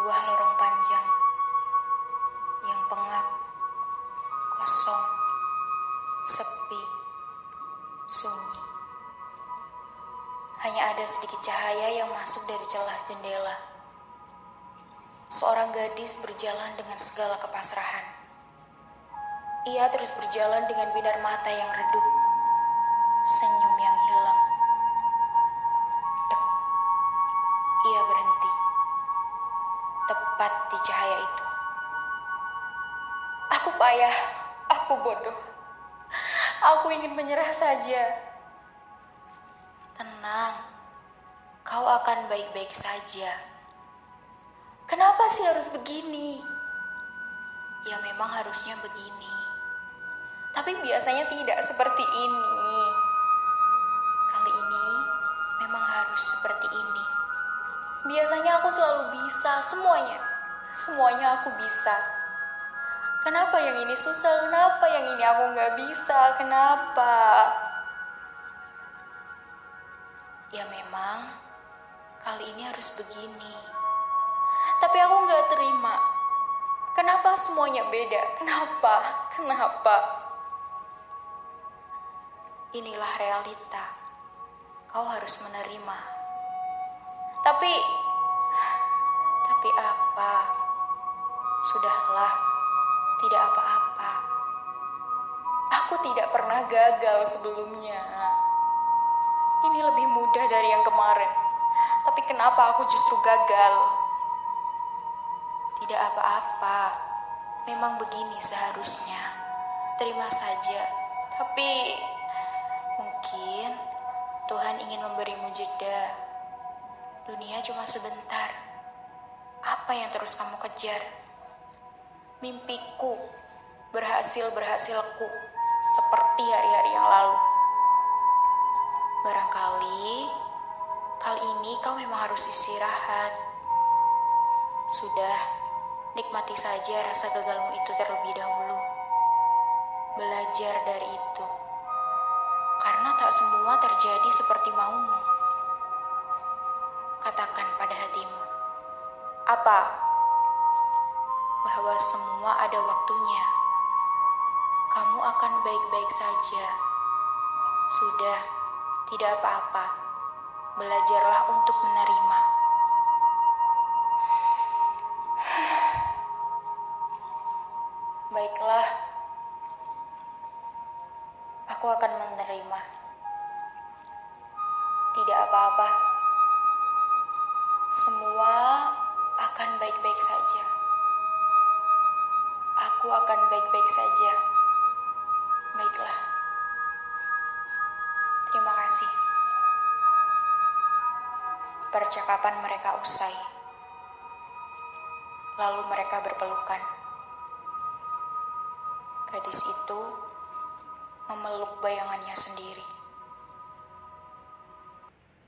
sebuah lorong panjang yang pengap, kosong, sepi, sunyi. Hanya ada sedikit cahaya yang masuk dari celah jendela. Seorang gadis berjalan dengan segala kepasrahan. Ia terus berjalan dengan binar mata yang redup, cahaya itu. Aku payah, aku bodoh. Aku ingin menyerah saja. Tenang, kau akan baik-baik saja. Kenapa sih harus begini? Ya memang harusnya begini. Tapi biasanya tidak seperti ini. Kali ini memang harus seperti ini. Biasanya aku selalu bisa semuanya. Semuanya aku bisa. Kenapa yang ini susah? Kenapa yang ini aku nggak bisa? Kenapa? Ya memang kali ini harus begini. Tapi aku nggak terima. Kenapa semuanya beda? Kenapa? Kenapa? Inilah realita. Kau harus menerima. Tapi, tapi apa? Sudahlah, tidak apa-apa. Aku tidak pernah gagal sebelumnya. Ini lebih mudah dari yang kemarin. Tapi kenapa aku justru gagal? Tidak apa-apa. Memang begini seharusnya. Terima saja. Tapi mungkin Tuhan ingin memberimu jeda. Dunia cuma sebentar. Apa yang terus kamu kejar? Mimpiku berhasil-berhasilku seperti hari-hari yang lalu. Barangkali kali ini kau memang harus istirahat. Sudah, nikmati saja rasa gagalmu itu terlebih dahulu. Belajar dari itu. Karena tak semua terjadi seperti maumu. Katakan pada. Apa? Bahwa semua ada waktunya. Kamu akan baik-baik saja. Sudah, tidak apa-apa. Belajarlah untuk menerima. Baiklah, aku akan menerima. Tidak apa-apa, semua akan baik-baik saja. Aku akan baik-baik saja. Baiklah, terima kasih. Percakapan mereka usai, lalu mereka berpelukan. Gadis itu memeluk bayangannya sendiri.